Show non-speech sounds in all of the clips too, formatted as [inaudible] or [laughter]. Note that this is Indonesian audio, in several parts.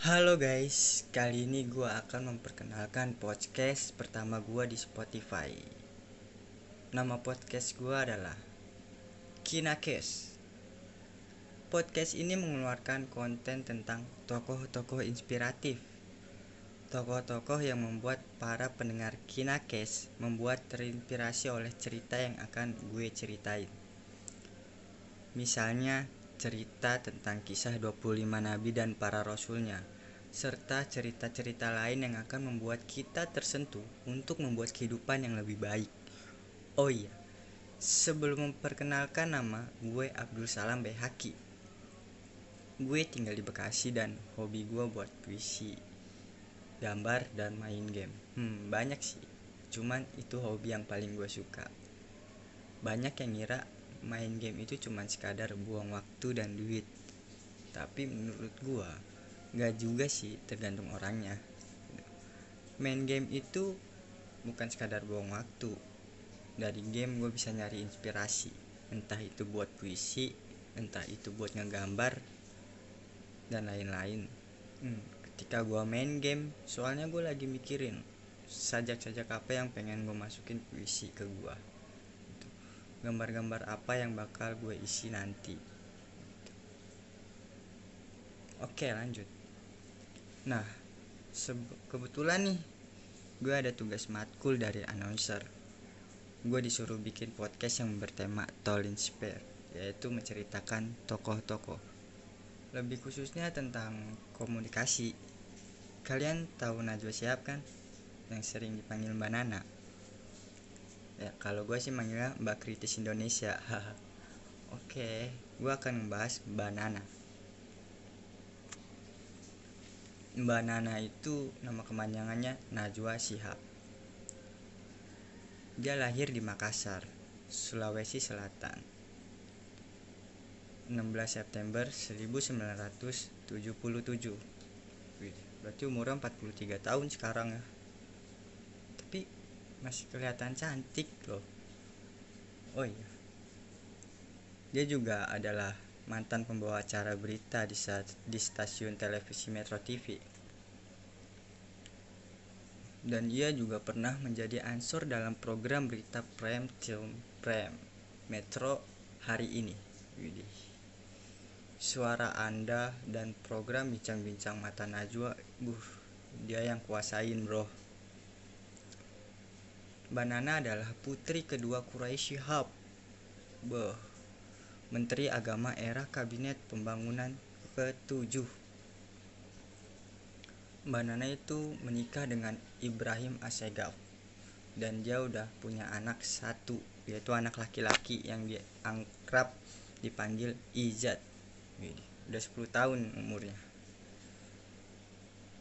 Halo guys, kali ini gue akan memperkenalkan podcast pertama gue di Spotify. Nama podcast gue adalah Kinakes. Podcast ini mengeluarkan konten tentang tokoh-tokoh inspiratif. Tokoh-tokoh yang membuat para pendengar Kinakes membuat terinspirasi oleh cerita yang akan gue ceritain. Misalnya cerita tentang kisah 25 nabi dan para rasulnya, serta cerita-cerita lain yang akan membuat kita tersentuh untuk membuat kehidupan yang lebih baik. Oh iya, sebelum memperkenalkan nama, gue Abdul Salam Behaki. Gue tinggal di Bekasi dan hobi gue buat puisi, gambar, dan main game. Hmm, banyak sih, cuman itu hobi yang paling gue suka. Banyak yang ngira main game itu cuma sekadar buang waktu dan duit. Tapi menurut gua nggak juga sih tergantung orangnya. Main game itu bukan sekadar buang waktu. Dari game gue bisa nyari inspirasi. Entah itu buat puisi entah itu buat ngegambar dan lain-lain. Hmm, ketika gue main game soalnya gue lagi mikirin sajak-sajak apa yang pengen gue masukin puisi ke gue gambar-gambar apa yang bakal gue isi nanti. Oke lanjut. Nah kebetulan nih gue ada tugas matkul dari announcer. Gue disuruh bikin podcast yang bertema Tall Inspire yaitu menceritakan tokoh-tokoh. Lebih khususnya tentang komunikasi. Kalian tahu Najwa siap kan? Yang sering dipanggil Mbak Nana ya kalau gue sih manggilnya Mbak Kritis Indonesia. [laughs] Oke gue akan membahas Mbak Nana. Mbak Nana itu nama kemanjangannya Najwa Shihab. Dia lahir di Makassar Sulawesi Selatan 16 September 1977 berarti umurnya 43 tahun sekarang ya masih kelihatan cantik loh. Oh iya. Dia juga adalah mantan pembawa acara berita di, saat, di stasiun televisi Metro TV dan ia juga pernah menjadi ansor dalam program berita prime time prime Metro hari ini. Widih. suara anda dan program bincang-bincang mata Najwa buh dia yang kuasain bro Banana adalah putri kedua Quraisy Shihab. Beh, Menteri Agama era Kabinet Pembangunan ke-7. Banana itu menikah dengan Ibrahim Asegaf dan dia udah punya anak satu yaitu anak laki-laki yang diangkrap dipanggil Izat. Udah 10 tahun umurnya.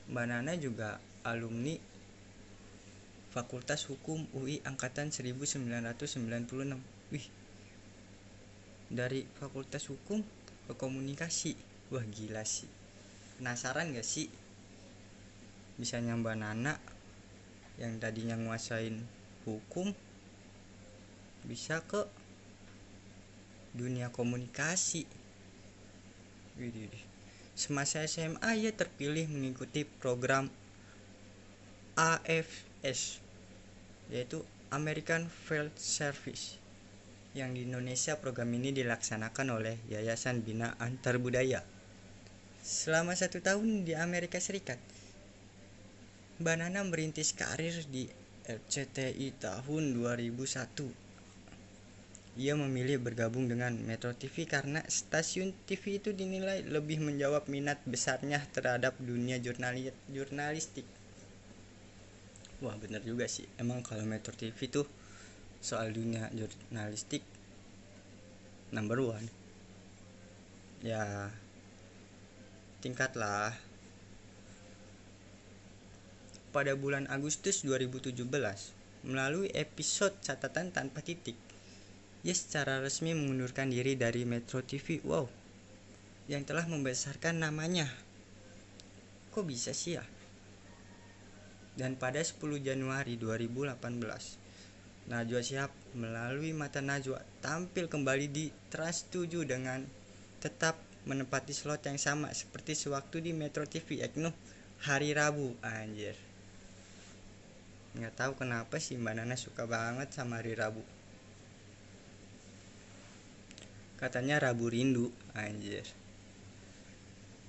Banana juga alumni Fakultas Hukum UI angkatan 1996. Wih. Dari Fakultas Hukum ke komunikasi. Wah, gila sih. Penasaran gak sih? Bisa nyambah Nana yang tadinya nguasain hukum bisa ke dunia komunikasi. Semasa SMA ia terpilih mengikuti program AF S yaitu American Field Service yang di Indonesia program ini dilaksanakan oleh Yayasan Bina Antar Budaya selama satu tahun di Amerika Serikat Banana merintis karir di RCTI tahun 2001 ia memilih bergabung dengan Metro TV karena stasiun TV itu dinilai lebih menjawab minat besarnya terhadap dunia jurnalis jurnalistik wah bener juga sih. Emang kalau Metro TV tuh soal dunia jurnalistik number one. Ya tingkat lah. Pada bulan Agustus 2017 melalui episode catatan tanpa titik ia secara resmi mengundurkan diri dari Metro TV wow. Yang telah membesarkan namanya. Kok bisa sih ya dan pada 10 Januari 2018 Najwa Shihab melalui mata Najwa tampil kembali di Trans 7 dengan tetap menempati slot yang sama seperti sewaktu di Metro TV yaitu hari Rabu anjir. Nggak tahu kenapa sih Mbak Nana suka banget sama hari Rabu. Katanya Rabu rindu anjir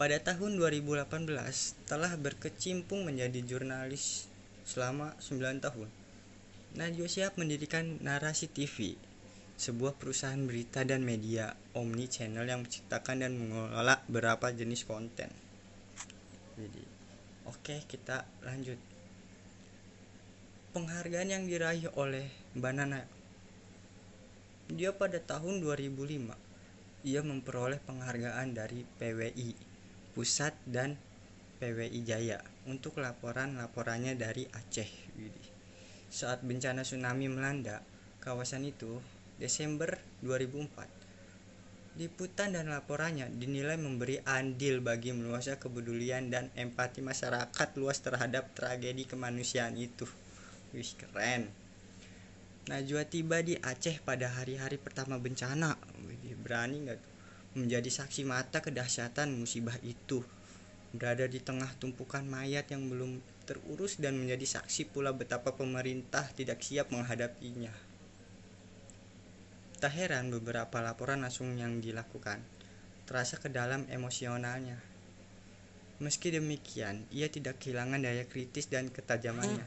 pada tahun 2018 telah berkecimpung menjadi jurnalis selama 9 tahun. Najwa siap mendirikan Narasi TV sebuah perusahaan berita dan media omni channel yang menciptakan dan mengelola beberapa jenis konten. Jadi oke kita lanjut. Penghargaan yang diraih oleh Mbak Nana. Dia pada tahun 2005 ia memperoleh penghargaan dari PWI Pusat dan PWI Jaya untuk laporan-laporannya dari Aceh saat bencana tsunami melanda kawasan itu Desember 2004. Liputan dan laporannya dinilai memberi andil bagi meluasnya kepedulian dan empati masyarakat luas terhadap tragedi kemanusiaan itu. Wih, keren. Najwa tiba di Aceh pada hari-hari pertama bencana. Berani nggak tuh? Menjadi saksi mata kedahsyatan musibah itu. Berada di tengah tumpukan mayat yang belum terurus dan menjadi saksi pula betapa pemerintah tidak siap menghadapinya. Tak heran beberapa laporan langsung yang dilakukan terasa ke dalam emosionalnya. Meski demikian, ia tidak kehilangan daya kritis dan ketajamannya.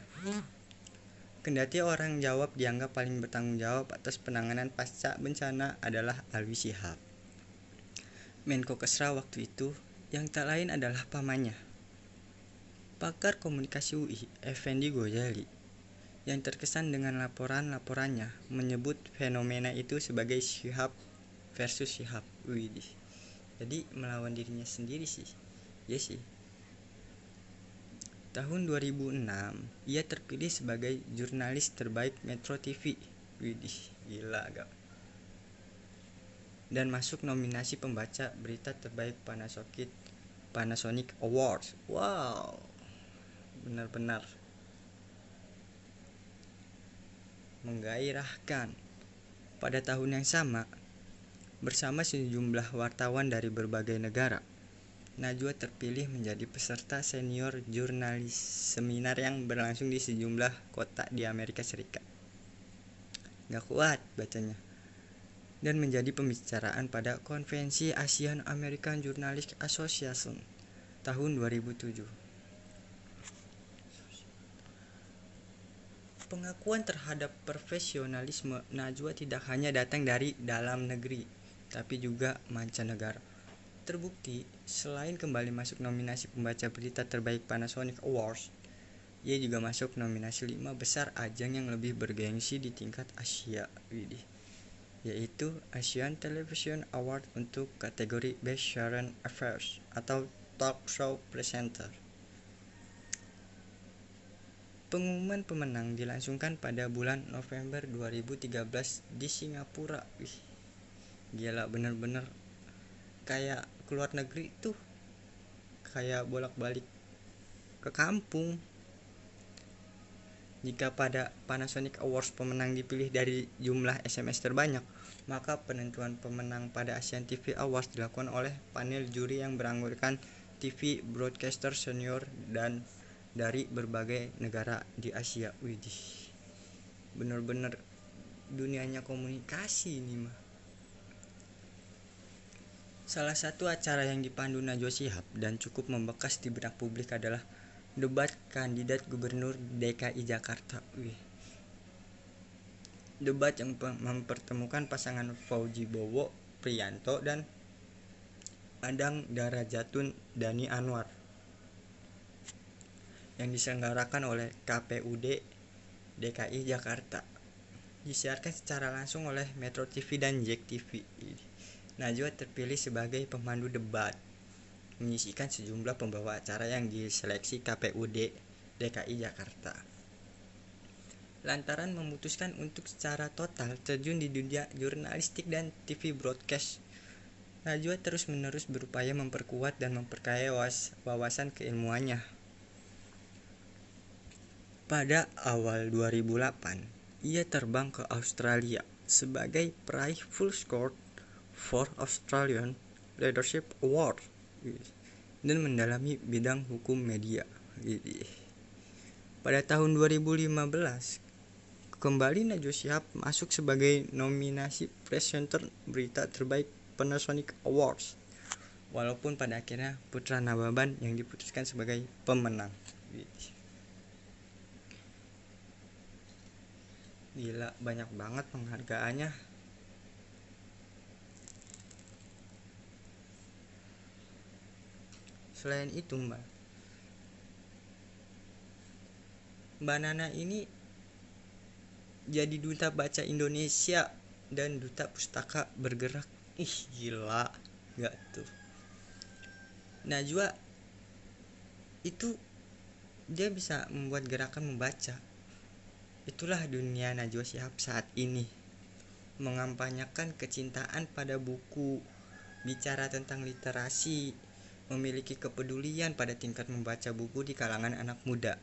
Kendati orang jawab dianggap paling bertanggung jawab atas penanganan pasca bencana adalah Alwi Shihab. Menko Kesra waktu itu yang tak lain adalah pamannya. Pakar komunikasi UI, Effendi Gojali, yang terkesan dengan laporan-laporannya menyebut fenomena itu sebagai Syihab versus Syihab. Widih. Jadi melawan dirinya sendiri sih. Ya sih. Tahun 2006, ia terpilih sebagai jurnalis terbaik Metro TV. Widih, gila agak. Dan masuk nominasi pembaca berita terbaik Panasonic Panasonic Awards. Wow. Benar-benar menggairahkan. Pada tahun yang sama, bersama sejumlah wartawan dari berbagai negara, Najwa terpilih menjadi peserta senior jurnalis seminar yang berlangsung di sejumlah kota di Amerika Serikat. Gak kuat bacanya. Dan menjadi pembicaraan pada konvensi Asian American Journalist Association tahun 2007. Pengakuan terhadap profesionalisme Najwa tidak hanya datang dari dalam negeri, tapi juga mancanegara. Terbukti, selain kembali masuk nominasi pembaca berita terbaik Panasonic Awards, ia juga masuk nominasi lima besar ajang yang lebih bergengsi di tingkat Asia, widih, yaitu Asian Television Award untuk kategori Best Sharon Affairs atau Talk Show Presenter. Pengumuman pemenang dilangsungkan pada bulan November 2013 di Singapura. Wih, gila bener-bener kayak keluar negeri tuh kayak bolak-balik ke kampung. Jika pada Panasonic Awards pemenang dipilih dari jumlah SMS terbanyak, maka penentuan pemenang pada Asian TV Awards dilakukan oleh panel juri yang beranggotakan TV broadcaster senior dan dari berbagai negara di Asia. Widih. Bener-bener dunianya komunikasi ini mah. Salah satu acara yang dipandu Najwa Shihab dan cukup membekas di benak publik adalah debat kandidat gubernur DKI Jakarta. Wih. Debat yang mempertemukan pasangan Fauji Bowo Priyanto dan Adang Darajatun Dani Anwar yang diselenggarakan oleh KPUD DKI Jakarta disiarkan secara langsung oleh Metro TV dan Jack TV. Najwa terpilih sebagai pemandu debat, menyisikan sejumlah pembawa acara yang diseleksi KPUD DKI Jakarta. Lantaran memutuskan untuk secara total terjun di dunia jurnalistik dan TV broadcast, Najwa terus-menerus berupaya memperkuat dan memperkaya wawasan keilmuannya pada awal 2008, ia terbang ke Australia sebagai peraih full score for Australian Leadership Award dan mendalami bidang hukum media. Pada tahun 2015, kembali Najwa Shihab masuk sebagai nominasi presenter berita terbaik Panasonic Awards. Walaupun pada akhirnya Putra Nababan yang diputuskan sebagai pemenang. Gila, banyak banget penghargaannya. Selain itu, Mbak, Mbak Nana ini jadi duta baca Indonesia dan duta pustaka bergerak. Ih, gila, nggak tuh. Najwa itu dia bisa membuat gerakan membaca. Itulah dunia Najwa Shihab saat ini. Mengampanyakan kecintaan pada buku, bicara tentang literasi, memiliki kepedulian pada tingkat membaca buku di kalangan anak muda.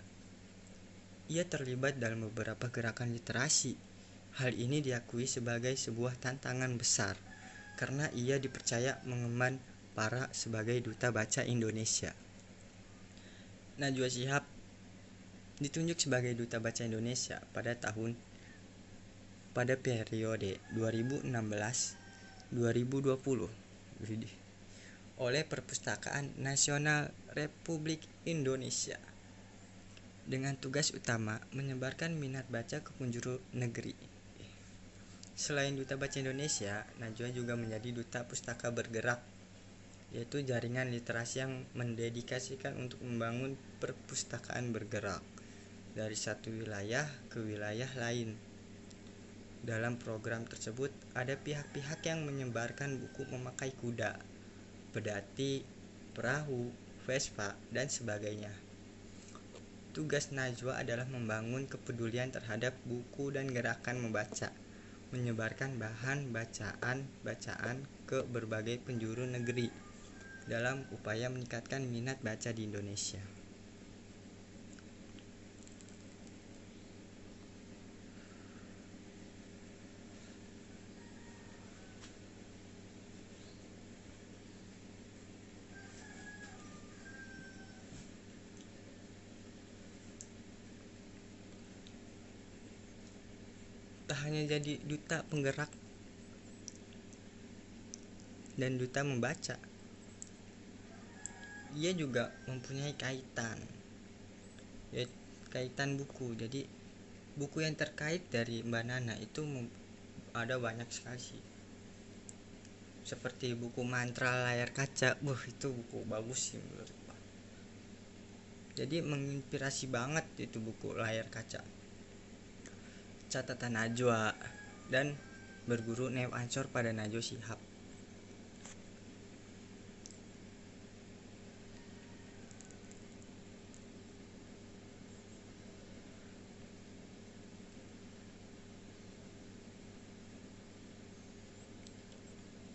Ia terlibat dalam beberapa gerakan literasi. Hal ini diakui sebagai sebuah tantangan besar karena ia dipercaya mengemban para sebagai duta baca Indonesia. Najwa Shihab ditunjuk sebagai duta baca Indonesia pada tahun pada periode 2016-2020 oleh Perpustakaan Nasional Republik Indonesia dengan tugas utama menyebarkan minat baca ke penjuru negeri. Selain Duta Baca Indonesia, Najwa juga menjadi Duta Pustaka Bergerak yaitu jaringan literasi yang mendedikasikan untuk membangun perpustakaan bergerak dari satu wilayah ke wilayah lain. Dalam program tersebut, ada pihak-pihak yang menyebarkan buku memakai kuda, pedati, perahu, Vespa, dan sebagainya. Tugas Najwa adalah membangun kepedulian terhadap buku dan gerakan membaca, menyebarkan bahan bacaan-bacaan ke berbagai penjuru negeri dalam upaya meningkatkan minat baca di Indonesia. Tak hanya jadi duta penggerak. Dan duta membaca, ia juga mempunyai kaitan. Ya kaitan buku. Jadi buku yang terkait dari Mbak Nana itu ada banyak sekali seperti buku mantra layar kaca. Wah itu buku bagus sih menurut jadi menginspirasi banget itu buku layar kaca catatan Najwa dan berguru Neo Ansor pada Najwa Shihab.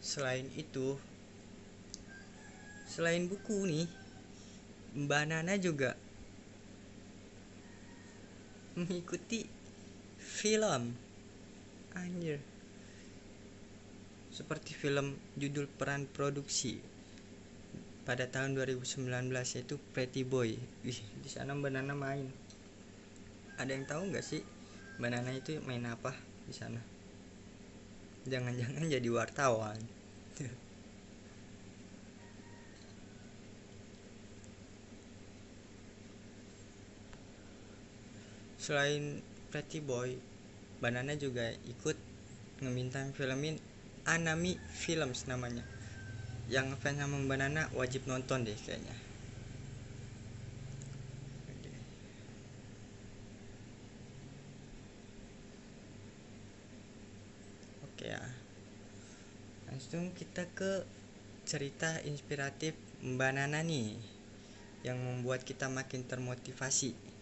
Selain itu selain buku nih Mbak Nana juga mengikuti film anjir seperti film judul peran produksi pada tahun 2019 yaitu Pretty Boy. Wih, di sana Mbak Nana main. Ada yang tahu nggak sih Mbak Nana itu main apa di sana? Jangan-jangan jadi wartawan. [laughs] Selain Pretty Boy, Banana juga ikut ngemintang filmin Anami Films namanya. Yang fans sama Banana wajib nonton deh kayaknya. Oke ya. Langsung kita ke cerita inspiratif Mbak Nana nih yang membuat kita makin termotivasi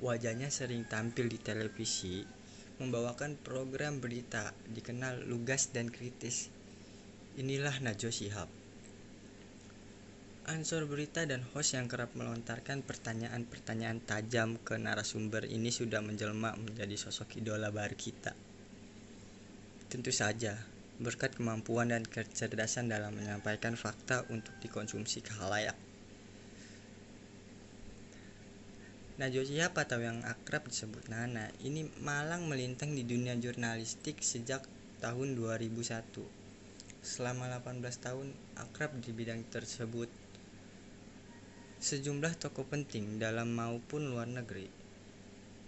Wajahnya sering tampil di televisi, membawakan program berita dikenal lugas dan kritis. Inilah Najwa Shihab. Ansor berita dan host yang kerap melontarkan pertanyaan-pertanyaan tajam ke narasumber ini sudah menjelma menjadi sosok idola baru kita. Tentu saja, berkat kemampuan dan kecerdasan dalam menyampaikan fakta untuk dikonsumsi khalayak. Najwa Shihab atau yang akrab disebut Nana ini malang melintang di dunia jurnalistik sejak tahun 2001. Selama 18 tahun akrab di bidang tersebut. Sejumlah tokoh penting dalam maupun luar negeri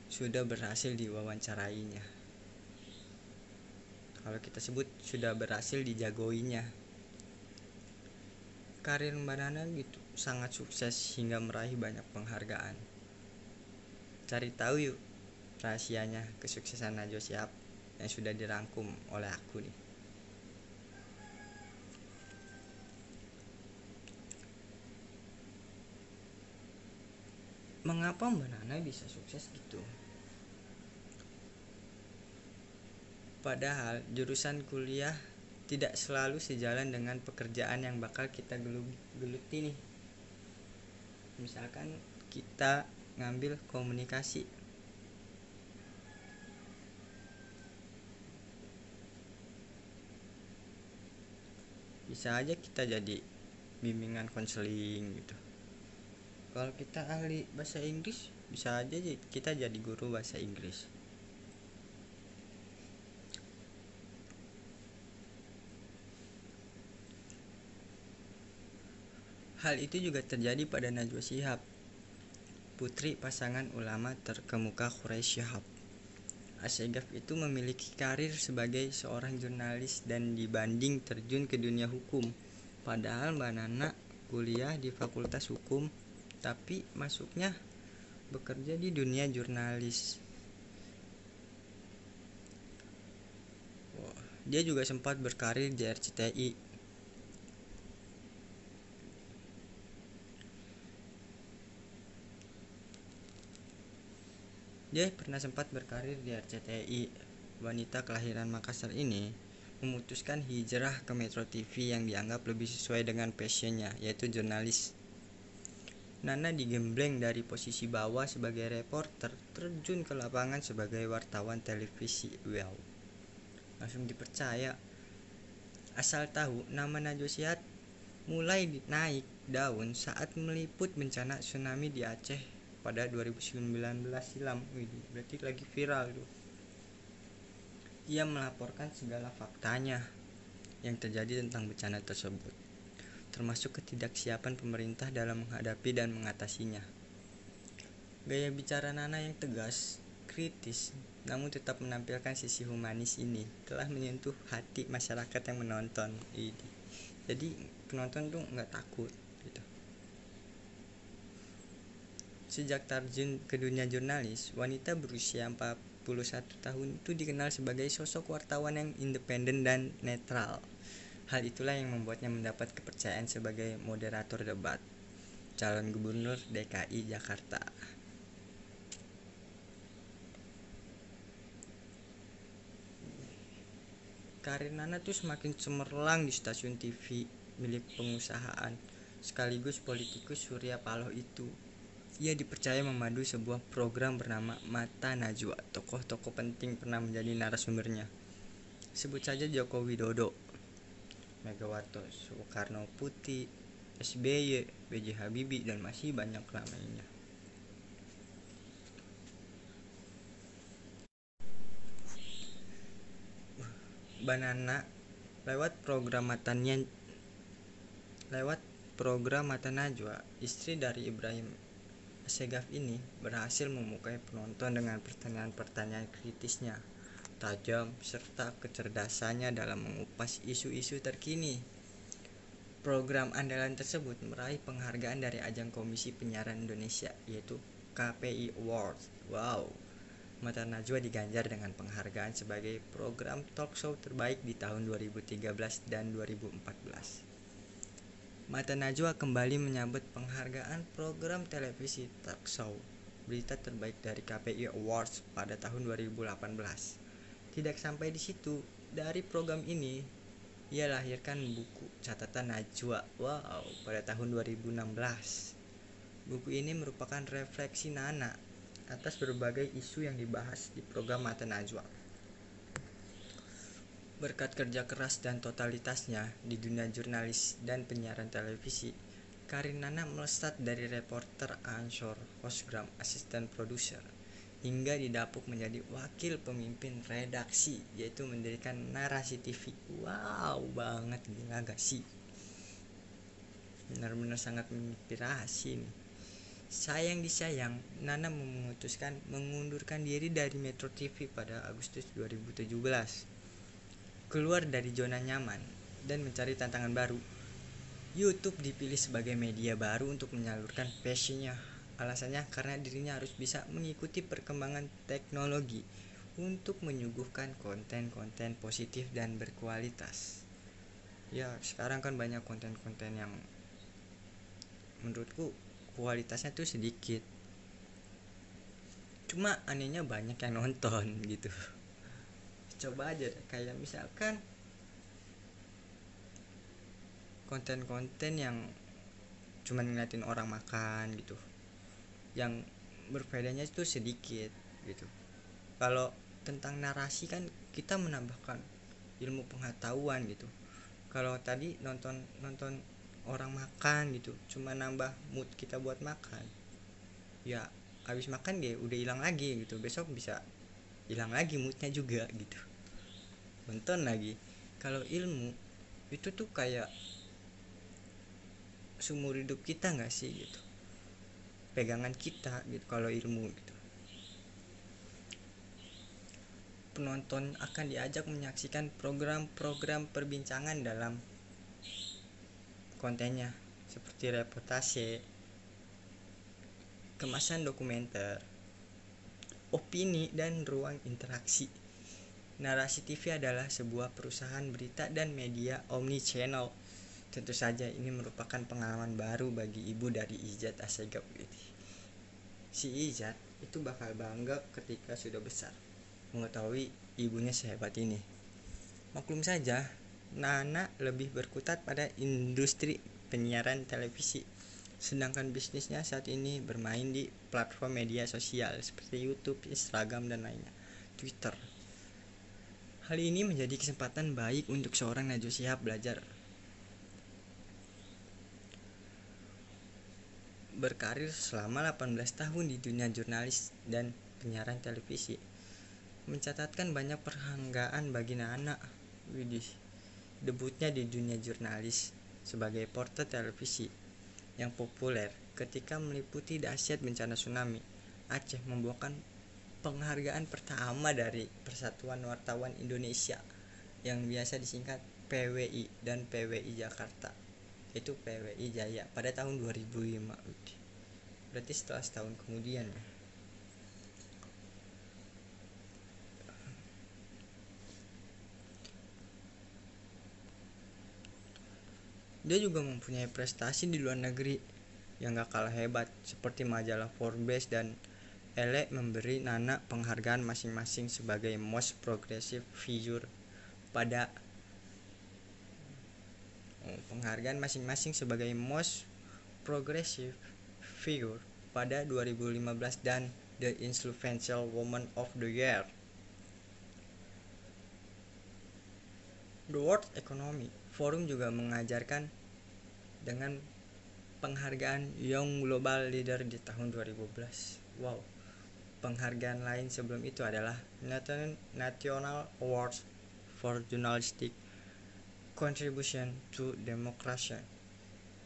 sudah berhasil diwawancarainya. Kalau kita sebut sudah berhasil dijagoinya. Karir Mbak Nana gitu sangat sukses hingga meraih banyak penghargaan cari tahu yuk rahasianya kesuksesan Najwa Shihab yang sudah dirangkum oleh aku nih. Mengapa Mbak Nana bisa sukses gitu? Padahal jurusan kuliah tidak selalu sejalan dengan pekerjaan yang bakal kita geluti nih. Misalkan kita ngambil komunikasi. Bisa aja kita jadi bimbingan konseling gitu. Kalau kita ahli bahasa Inggris bisa aja kita jadi guru bahasa Inggris. Hal itu juga terjadi pada Najwa Shihab putri pasangan ulama terkemuka Quraisy Syahab. Asyegaf itu memiliki karir sebagai seorang jurnalis dan dibanding terjun ke dunia hukum. Padahal Mbak Nana kuliah di Fakultas Hukum, tapi masuknya bekerja di dunia jurnalis. Dia juga sempat berkarir di RCTI Dia pernah sempat berkarir di RCTI. Wanita kelahiran Makassar ini memutuskan hijrah ke Metro TV yang dianggap lebih sesuai dengan passionnya, yaitu jurnalis. Nana digembleng dari posisi bawah sebagai reporter, terjun ke lapangan sebagai wartawan televisi. Wow, langsung dipercaya. Asal tahu, nama Najwa Shihab mulai naik daun saat meliput bencana tsunami di Aceh pada 2019 silam. Wih, berarti lagi viral tuh ia melaporkan segala faktanya yang terjadi tentang bencana tersebut termasuk ketidaksiapan pemerintah dalam menghadapi dan mengatasinya. Gaya bicara Nana yang tegas kritis namun tetap menampilkan sisi humanis ini telah menyentuh hati masyarakat yang menonton jadi penonton tuh nggak takut Sejak terjun ke dunia jurnalis, wanita berusia 41 tahun itu dikenal sebagai sosok wartawan yang independen dan netral. Hal itulah yang membuatnya mendapat kepercayaan sebagai moderator debat calon gubernur DKI Jakarta. Karir Nana tuh semakin cemerlang di stasiun TV milik pengusahaan sekaligus politikus Surya Paloh itu ia dipercaya memandu sebuah program bernama Mata Najwa. Tokoh-tokoh penting pernah menjadi narasumbernya. Sebut saja Joko Widodo, Megawati Soekarno Putih, SBY, B.J. Habibie, dan masih banyak lainnya. Banana lewat program matanya lewat program Mata Najwa, istri dari Ibrahim Segaf ini berhasil memukai penonton dengan pertanyaan-pertanyaan kritisnya, tajam, serta kecerdasannya dalam mengupas isu-isu terkini. Program andalan tersebut meraih penghargaan dari ajang Komisi Penyiaran Indonesia, yaitu KPI Awards. Wow, Mata Najwa diganjar dengan penghargaan sebagai program talk show terbaik di tahun 2013 dan 2014. Mata Najwa kembali menyambut penghargaan program televisi talk show berita terbaik dari KPI Awards pada tahun 2018. Tidak sampai di situ, dari program ini ia lahirkan buku catatan Najwa. Wow, pada tahun 2016. Buku ini merupakan refleksi Nana atas berbagai isu yang dibahas di program Mata Najwa. Berkat kerja keras dan totalitasnya di dunia jurnalis dan penyiaran televisi, karir Nana melesat dari reporter ansor, hostgram, asisten produser, hingga didapuk menjadi wakil pemimpin redaksi, yaitu mendirikan narasi TV. Wow, banget gila gak sih? Benar-benar sangat menginspirasi nih. Sayang disayang, Nana memutuskan mengundurkan diri dari Metro TV pada Agustus 2017 keluar dari zona nyaman dan mencari tantangan baru. YouTube dipilih sebagai media baru untuk menyalurkan passionnya. Alasannya karena dirinya harus bisa mengikuti perkembangan teknologi untuk menyuguhkan konten-konten positif dan berkualitas. Ya, sekarang kan banyak konten-konten yang menurutku kualitasnya tuh sedikit. Cuma anehnya banyak yang nonton gitu coba aja deh. Kayak misalkan konten-konten yang cuman ngeliatin orang makan gitu yang berbedanya itu sedikit gitu. Kalau tentang narasi kan kita menambahkan ilmu pengetahuan gitu. Kalau tadi nonton nonton orang makan gitu cuma nambah mood kita buat makan ya habis makan dia udah hilang lagi gitu. Besok bisa hilang lagi moodnya juga gitu nonton lagi. Kalau ilmu itu tuh kayak sumur hidup kita nggak sih gitu? Pegangan kita gitu kalau ilmu gitu. Penonton akan diajak menyaksikan program-program perbincangan dalam kontennya seperti reportase kemasan dokumenter opini dan ruang interaksi Narasi TV adalah sebuah perusahaan berita dan media omni-channel. Tentu saja ini merupakan pengalaman baru bagi ibu dari Ijat Asegaf Si Ijat itu bakal bangga ketika sudah besar mengetahui ibunya sehebat ini. Maklum saja, Nana lebih berkutat pada industri penyiaran televisi sedangkan bisnisnya saat ini bermain di platform media sosial seperti YouTube, Instagram, dan lainnya, Twitter. Hal ini menjadi kesempatan baik untuk seorang Najwa Shihab belajar. Berkarir selama 18 tahun di dunia jurnalis dan penyiaran televisi mencatatkan banyak perhanggaan bagi Widih debutnya di dunia jurnalis sebagai porter televisi yang populer ketika meliputi dahsyat bencana tsunami. Aceh membuahkan penghargaan pertama dari Persatuan Wartawan Indonesia yang biasa disingkat PWI dan PWI Jakarta itu PWI Jaya pada tahun 2005 berarti setelah setahun kemudian ya? Dia juga mempunyai prestasi di luar negeri yang gak kalah hebat seperti majalah Forbes dan Ele memberi Nana penghargaan masing-masing sebagai Most Progressive Figure pada oh, penghargaan masing-masing sebagai Most Progressive Figure pada 2015 dan The Influential Woman of the Year. The World Economic Forum juga mengajarkan dengan penghargaan Young Global Leader di tahun 2012. Wow, Penghargaan lain sebelum itu adalah National Awards for Journalistic Contribution to Democracy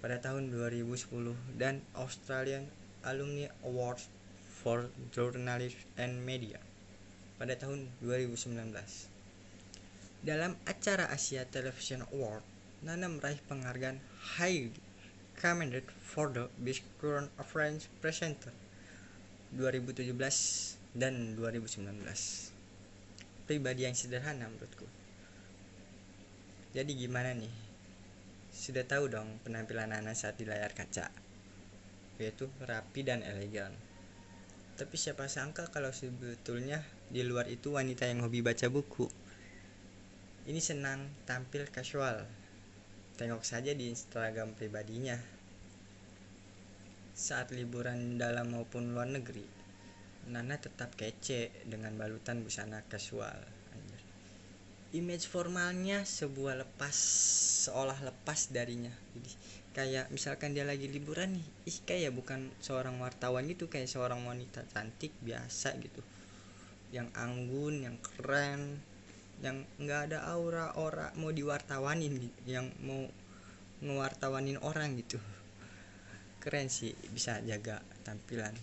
pada tahun 2010 dan Australian Alumni Awards for Journalism and Media pada tahun 2019. Dalam acara Asia Television Award, Nana meraih penghargaan High Commended for the Best Current Affairs Presenter 2017 dan 2019 pribadi yang sederhana menurutku. Jadi gimana nih? Sudah tahu dong penampilan Nana saat di layar kaca yaitu rapi dan elegan. Tapi siapa sangka kalau sebetulnya di luar itu wanita yang hobi baca buku. Ini senang tampil casual. Tengok saja di Instagram pribadinya saat liburan dalam maupun luar negeri, Nana tetap kece dengan balutan busana kasual. image formalnya sebuah lepas seolah lepas darinya. Jadi kayak misalkan dia lagi liburan nih ih kayak bukan seorang wartawan gitu kayak seorang wanita cantik biasa gitu. Yang anggun yang keren yang nggak ada aura ora mau diwartawanin yang mau ngewartawanin orang gitu keren sih bisa jaga tampilan.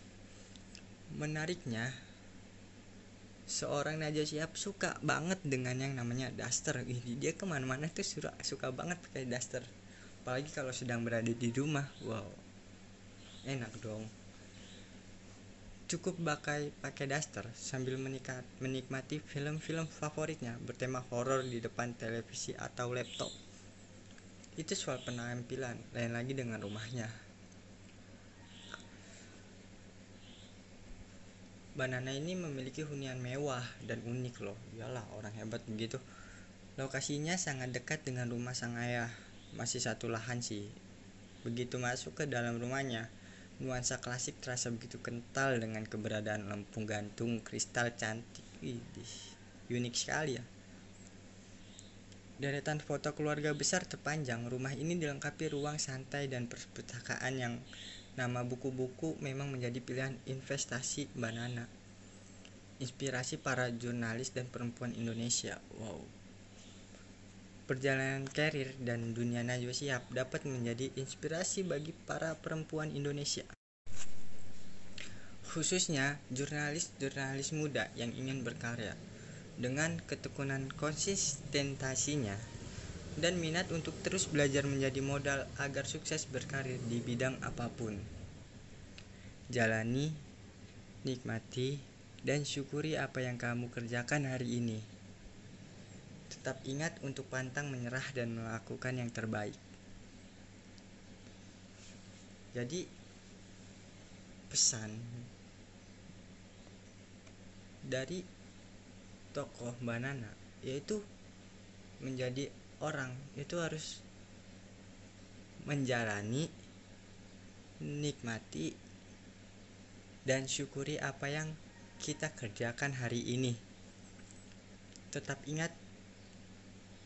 Menariknya seorang Najwa Shihab suka banget dengan yang namanya daster. Ini dia ke mana-mana tuh suka suka banget pakai daster. Apalagi kalau sedang berada di rumah wow enak dong. Cukup pakai pakai daster sambil menikat, menikmati film-film favoritnya bertema horor di depan televisi atau laptop. Itu soal penampilan lain lagi dengan rumahnya Banana ini memiliki hunian mewah dan unik loh. Iyalah orang hebat begitu. Lokasinya sangat dekat dengan rumah sang ayah. Masih satu lahan sih. Begitu masuk ke dalam rumahnya, nuansa klasik terasa begitu kental dengan keberadaan lampu gantung kristal cantik. Widih, unik sekali ya. Deretan foto keluarga besar terpanjang. Rumah ini dilengkapi ruang santai dan perpustakaan yang Nama buku-buku memang menjadi pilihan investasi Banana. Inspirasi para jurnalis dan perempuan Indonesia. Wow. Perjalanan karir dan dunia Najwa Shihab dapat menjadi inspirasi bagi para perempuan Indonesia. Khususnya jurnalis-jurnalis muda yang ingin berkarya. Dengan ketekunan konsistentasinya, dan minat untuk terus belajar menjadi modal agar sukses berkarir di bidang apa pun. Jalani, nikmati, dan syukuri apa yang kamu kerjakan hari ini. Tetap ingat untuk pantang menyerah dan melakukan yang terbaik. Jadi, pesan dari tokoh Banana yaitu menjadi orang. Itu harus menjalani nikmati dan syukuri apa yang kita kerjakan hari ini. Tetap ingat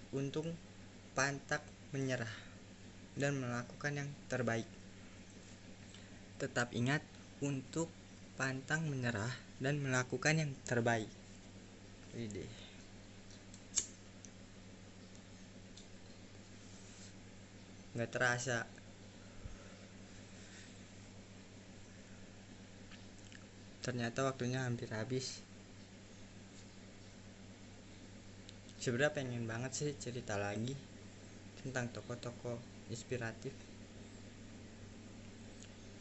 untuk pantak menyerah dan melakukan yang terbaik. Tetap ingat untuk pantang menyerah dan melakukan yang terbaik. Ide. Nggak terasa. Ternyata waktunya hampir habis. Sebenarnya pengen banget sih cerita lagi tentang toko-toko inspiratif.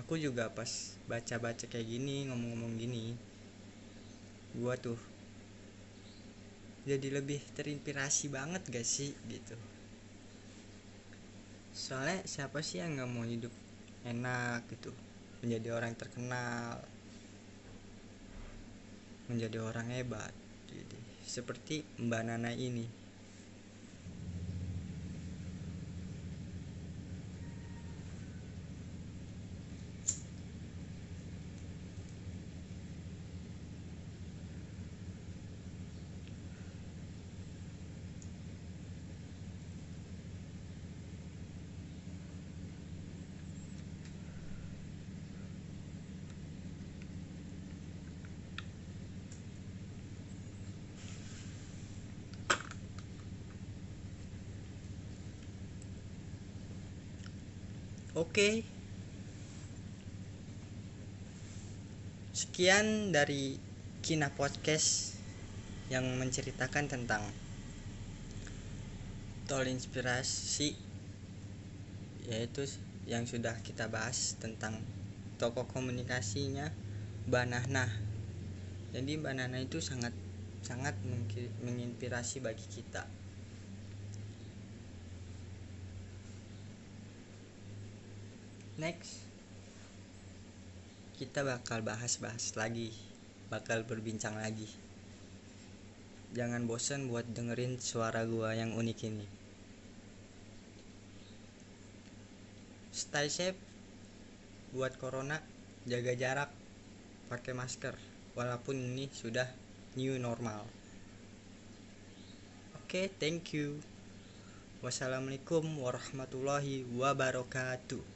Aku juga pas baca-baca kayak gini ngomong-ngomong gini gua tuh jadi lebih terinspirasi banget gak sih gitu soalnya siapa sih yang nggak mau hidup enak gitu? Menjadi orang terkenal. Menjadi orang hebat jadi seperti Mbak Nana ini Oke. Sekian dari Kina Podcast yang menceritakan tentang tol inspirasi yaitu yang sudah kita bahas tentang toko komunikasinya Banana. Jadi Banana itu sangat sangat menginspirasi bagi kita. Next. Kita bakal bahas-bahas lagi. Bakal berbincang lagi. Jangan bosan buat dengerin suara gua yang unik ini. Stay safe. Buat corona jaga jarak. Pakai masker walaupun ini sudah new normal. Oke Oke, thank you. Wassalamualaikum warahmatullahi wabarakatuh.